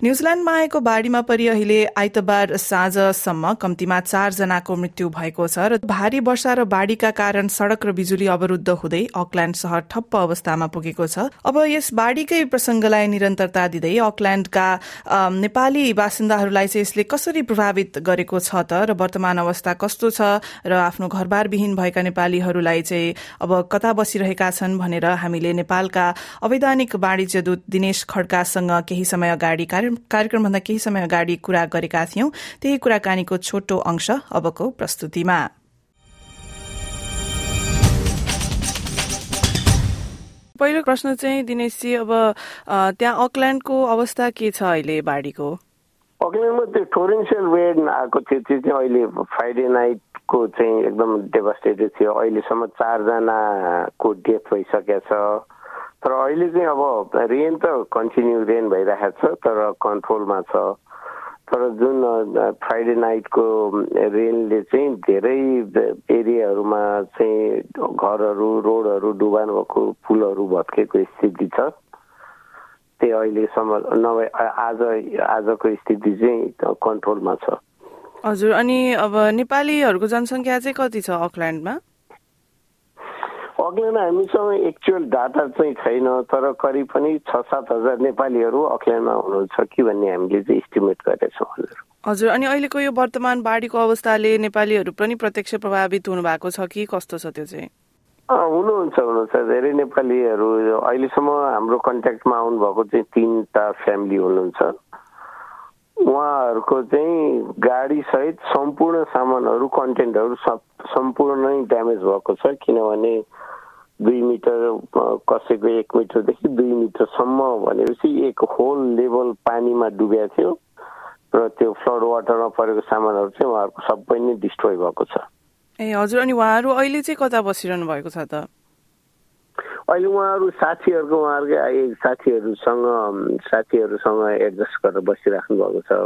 न्यूजील्याण्डमा आएको बाढ़ीमा परि अहिले आइतबार साँझसम्म कम्तीमा चारजनाको मृत्यु भएको छ र भारी वर्षा र बाढ़ीका कारण सड़क र बिजुली अवरूद्ध हुँदै अकल्याण्ड शहर ठप्प अवस्थामा पुगेको छ। अब यस बाढ़ीकै प्रसंगलाई निरन्तरता दिँदै अकल्याण्डका नेपाली बासिन्दाहरूलाई चाहिँ यसले कसरी प्रभावित गरेको छ त र वर्तमान अवस्था कस्तो छ र आफ्नो घरबारविहीन भएका नेपालीहरूलाई चाहिँ अब कता बसिरहेका छन् भनेर हामीले नेपालका अवैधानिक वाणिज्य दूत दिनेश खड्कासँग केही समय अगाडि कार्यक्रमभन्दा केही समय अगाडि कुरा गरेका थियौं। त्यही कुराकानीको छोटो अंश अबको प्रस्तुतिमा। पहिलो प्रश्न चाहिँ दिनेशजी अब त्यहाँ अकल्याण्डको अवस्था के छ अहिले बाढीको? अकल्याण्डमा त्यो टोरेन्सियल वेड आएको थियो त्यो चाहिँ अहिले फ्राइडे नाइटको चाहिँ एकदम डेभास्टेटेड थियो। अहिलेसम्म चारजनाको डेथ भइसकेको छ। तर अहिले चाहिँ अब रेन त कन्टिन्यू रेन भइरहेको छ तर कन्ट्रोलमा छ। तर जुन फ्राइडे नाइटको रेनले चाहिँ धेरै एरियाहरूमा चाहिँ घरहरू रोडहरू डुबान भएको पुलहरू भत्केको स्थिति छ। त्यही अहिलेसम्म नभए आज आजको स्थिति चाहिँ कन्ट्रोलमा छ। हजुर अनि अब नेपालीहरूको जनसङ्ख्या चाहिँ कति छ अकल्यान्डमा अग्ल्यान्ड हामीसँग एक्चुअल डाटा चाहिँ छैन तर करिब पनि छ सात हजार नेपालीहरू अकल्यान्डमा हुनुहुन्छ कि भन्ने हामीले चाहिँ इस्टिमेट गरेछौँ हजुर। हजुर अनि अहिलेको यो वर्तमान बाढीको अवस्थाले नेपालीहरू पनि प्रत्यक्ष प्रभावित हुनु भएको छ कि कस्तो छ त्यो चाहिँ? हुनुहुन्छ हुनुहुन्छ। धेरै नेपालीहरू अहिलेसम्म हाम्रो कन्ट्याक्टमा आउनुभएको चाहिँ तिनवटा फ्यामिली हुनुहुन्छ। उहाँहरूको चाहिँ गाडी सहित सम्पूर्ण सामानहरू कन्टेन्टहरू सम्पूर्ण नै ड्यामेज भएको छ किनभने दुई मिटर कसैको एक मिटरदेखि दुई मिटरसम्म भनेपछि एक होल लेभल पानीमा डुबेको थियो र त्यो फ्लड वाटरमा परेको सामानहरू चाहिँ उहाँहरूको सबै नै डिस्ट्रोय भएको छ ए हजुर अनि उहाँहरू अहिले चाहिँ कता बसिरहनु भएको छ त अहिले उहाँहरू साथीहरूको उहाँहरूकै साथीहरूसँग साथीहरूसँग एडजस्ट गरेर बसिराख्नु भएको छ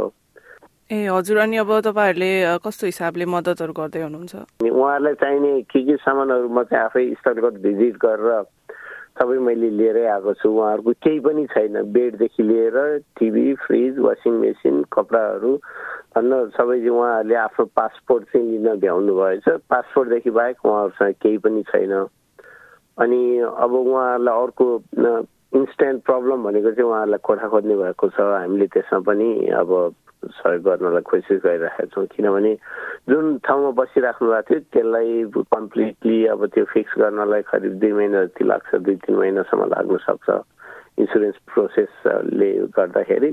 ए हजुर अनि अब तपाईँहरूले कस्तो हिसाबले मद्दतहरू गर्दै हुनुहुन्छ? उहाँहरूलाई चाहिने के के सामानहरू म चाहिँ आफै स्थलगत भिजिट गरेर सबै मैले लिएरै आएको छु। उहाँहरूको केही पनि छैन। बेडदेखि लिएर टिभी फ्रिज वासिङ मेसिन कपडाहरू भन्न सबै उहाँहरूले आफ्नो पासपोर्ट चाहिँ लिन भ्याउनु भएछ। पासपोर्टदेखि बाहेक उहाँहरूसँग केही पनि छैन। अनि अब उहाँहरूलाई अर्को इन्स्ट्यान्ट प्रब्लम भनेको चाहिँ उहाँहरूलाई कोठा खोज्ने भएको छ। हामीले त्यसमा पनि अब सहयोग गर्नलाई कोसिस गरिरहेका छौँ। किनभने जुन ठाउँमा बसिराख्नु भएको थियो त्यसलाई कम्प्लिटली अब त्यो फिक्स गर्नलाई करिब दुई महिना जति लाग्छ दुई तिन महिनासम्म लाग्न सक्छ। इन्सुरेन्स प्रोसेसले गर्दाखेरि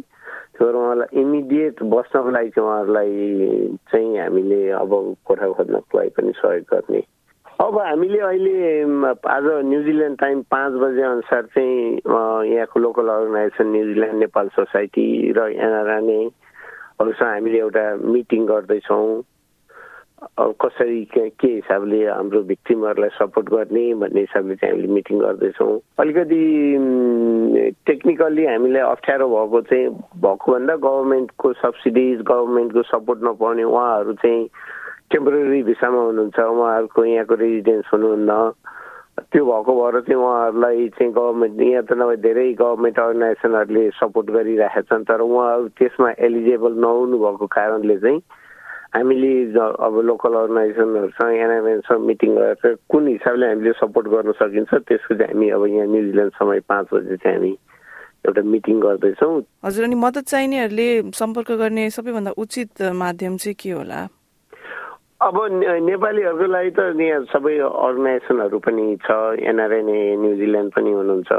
त्यो उहाँलाई इमिडिएट बस्नको लागि चाहिँ उहाँहरूलाई चाहिँ हामीले अब कोठा खोज्नको लागि पनि सहयोग गर्ने। अब हामीले अहिले आज न्युजिल्यान्ड टाइम पाँच बजे अनुसार चाहिँ यहाँको local organisation New Zealand Nepal society र एनआरएनए हरूसँग हामीले एउटा मिटिङ गर्दैछौँ। कसरी के हिसाबले हाम्रो भिक्टिमहरूलाई सपोर्ट गर्ने भन्ने हिसाबले चाहिँ हामीले मिटिङ गर्दैछौँ। अलिकति टेक्निकल्ली हामीलाई अप्ठ्यारो भएको चाहिँ भएको भन्दा गभर्मेन्टको सब्सिडिज गभर्मेन्टको सपोर्ट नपाउने उहाँहरू चाहिँ टेम्पोररी भिसामा हुनुहुन्छ। उहाँहरूको यहाँको रेजिडेन्स हुनुहुन्न। त्यो भएको भएर चाहिँ उहाँहरूलाई चाहिँ गभर्मेन्ट यहाँ त नभए धेरै गभर्मेन्ट अर्गनाइजेसनहरूले सपोर्ट गरिरहेका छन् तर उहाँहरू त्यसमा एलिजेबल नहुनु भएको कारणले चाहिँ हामीले अब लोकल अर्गनाइजेसनहरूसँग एनआइएनसँग मिटिङ गरेर कुन हिसाबले हामीले सपोर्ट गर्न सकिन्छ त्यसको चाहिँ हामी अब यहाँ न्युजिल्यान्ड समय पाँच बजे चाहिँ हामी एउटा मिटिङ गर्दैछौँ। हजुर अनि मद्दत चाहिनेहरूले सम्पर्क गर्ने सबैभन्दा उचित माध्यम चाहिँ के होला? अब नेपालीहरूको लागि त यहाँ सबै अर्गनाइजेसनहरू पनि छ एनआरएनए न्युजिल्यान्ड पनि हुनुहुन्छ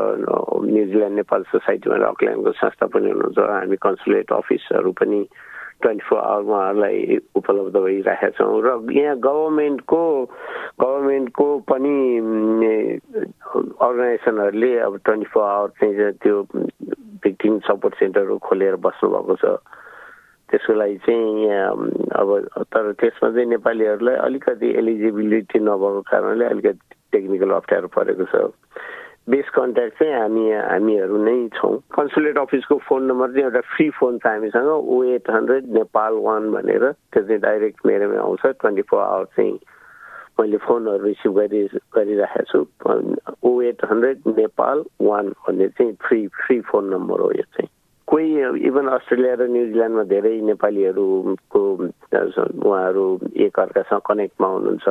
न्युजिल्यान्ड नेपाल सोसाइटीमा अकल्यान्डको संस्था पनि हुनुहुन्छ हामी कन्सुलेट अफिसहरू पनि ट्वेन्टी फोर आवर उहाँहरूलाई उपलब्ध भइरहेका छौँ र यहाँ गभर्मेन्टको गभर्मेन्टको पनि अर्गनाइजेसनहरूले अब ट्वेन्टी फोर आवर चाहिँ त्यो भिक्टिम सपोर्ट सेन्टरहरू खोलेर बस्नुभएको छ त्यसको लागि चाहिँ अब तर त्यसमा चाहिँ नेपालीहरूलाई अलिकति एलिजिबिलिटी नभएको कारणले अलिकति टेक्निकल अप्ठ्यारो परेको छ। बेस कन्ट्याक्ट चाहिँ हामी हामीहरू नै छौँ। कन्सुलेट अफिसको फोन नम्बर चाहिँ एउटा फ्री फोन छ हामीसँग O eight hundred Nepal one भनेर। त्यो चाहिँ डाइरेक्ट मेरोमै आउँछ। ट्वेन्टी फोर आवर चाहिँ मैले फोनहरू रिसिभ गरि गरिराखेको छु। O eight hundred Nepal one भन्ने चाहिँ फ्री फ्री फोन नम्बर हो यो चाहिँ। कोही इभन अस्ट्रेलिया र न्युजिल्यान्डमा धेरै नेपालीहरूको उहाँहरू एकअर्कासँग कनेक्टमा हुनुहुन्छ।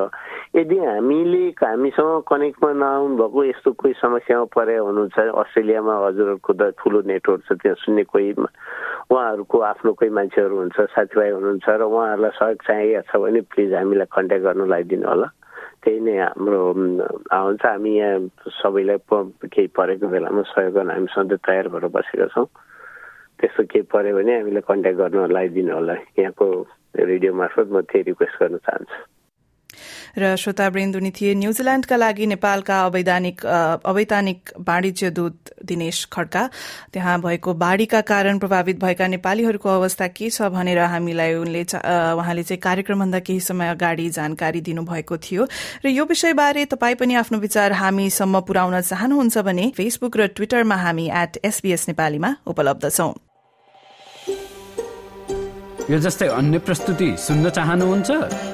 यदि हामीले हामीसँग कनेक्टमा नआउनु भएको यस्तो कोही समस्यामा परे हुनुहुन्छ अस्ट्रेलियामा हजुरहरूको त ठुलो नेटवर्क छ त्यहाँ सुन्ने कोही उहाँहरूको आफ्नो कोही मान्छेहरू हुन्छ साथीभाइ हुनुहुन्छ र उहाँहरूलाई सहयोग चाहिएको छ भने प्लिज हामीलाई कन्ट्याक्ट गर्नु लगाइदिनु होला। त्यही नै हाम्रो हुन्छ हामी यहाँ सबैलाई केही परेको बेलामा सहयोग गर्न हामी सधैँ तयार भएर बसेका छौँ। त्यस्तो केही पऱ्यो भने हामीलाई कन्ट्याक्ट गर्न लगाइदिनु होला। यहाँको रेडियो मार्फत म त्यही रिक्वेस्ट गर्न चाहन्छु। र श्रोता ब्रेन्दुनी थिए न्यूजील्याण्डका लागि नेपालका अवैधानिक अवैधानिक वाणिज्य दूत दिनेश खड्का। त्यहाँ भएको बाढ़ीका कारण प्रभावित भएका नेपालीहरूको अवस्था के छ भनेर हामीलाई उनले उहाँले चाहिँ कार्यक्रमभन्दा केही समय अगाडि जानकारी दिनुभएको थियो। र यो विषयबारे तपाई पनि आफ्नो विचार हामीसम्म पुर्याउन चाहनुहुन्छ भने फेसबुक र ट्विटरमा हामी एट एसबीएस नेपालीमा उपलब्ध छौं। यो जस्तै अन्य प्रस्तुति सुन्न चाहनुहुन्छ?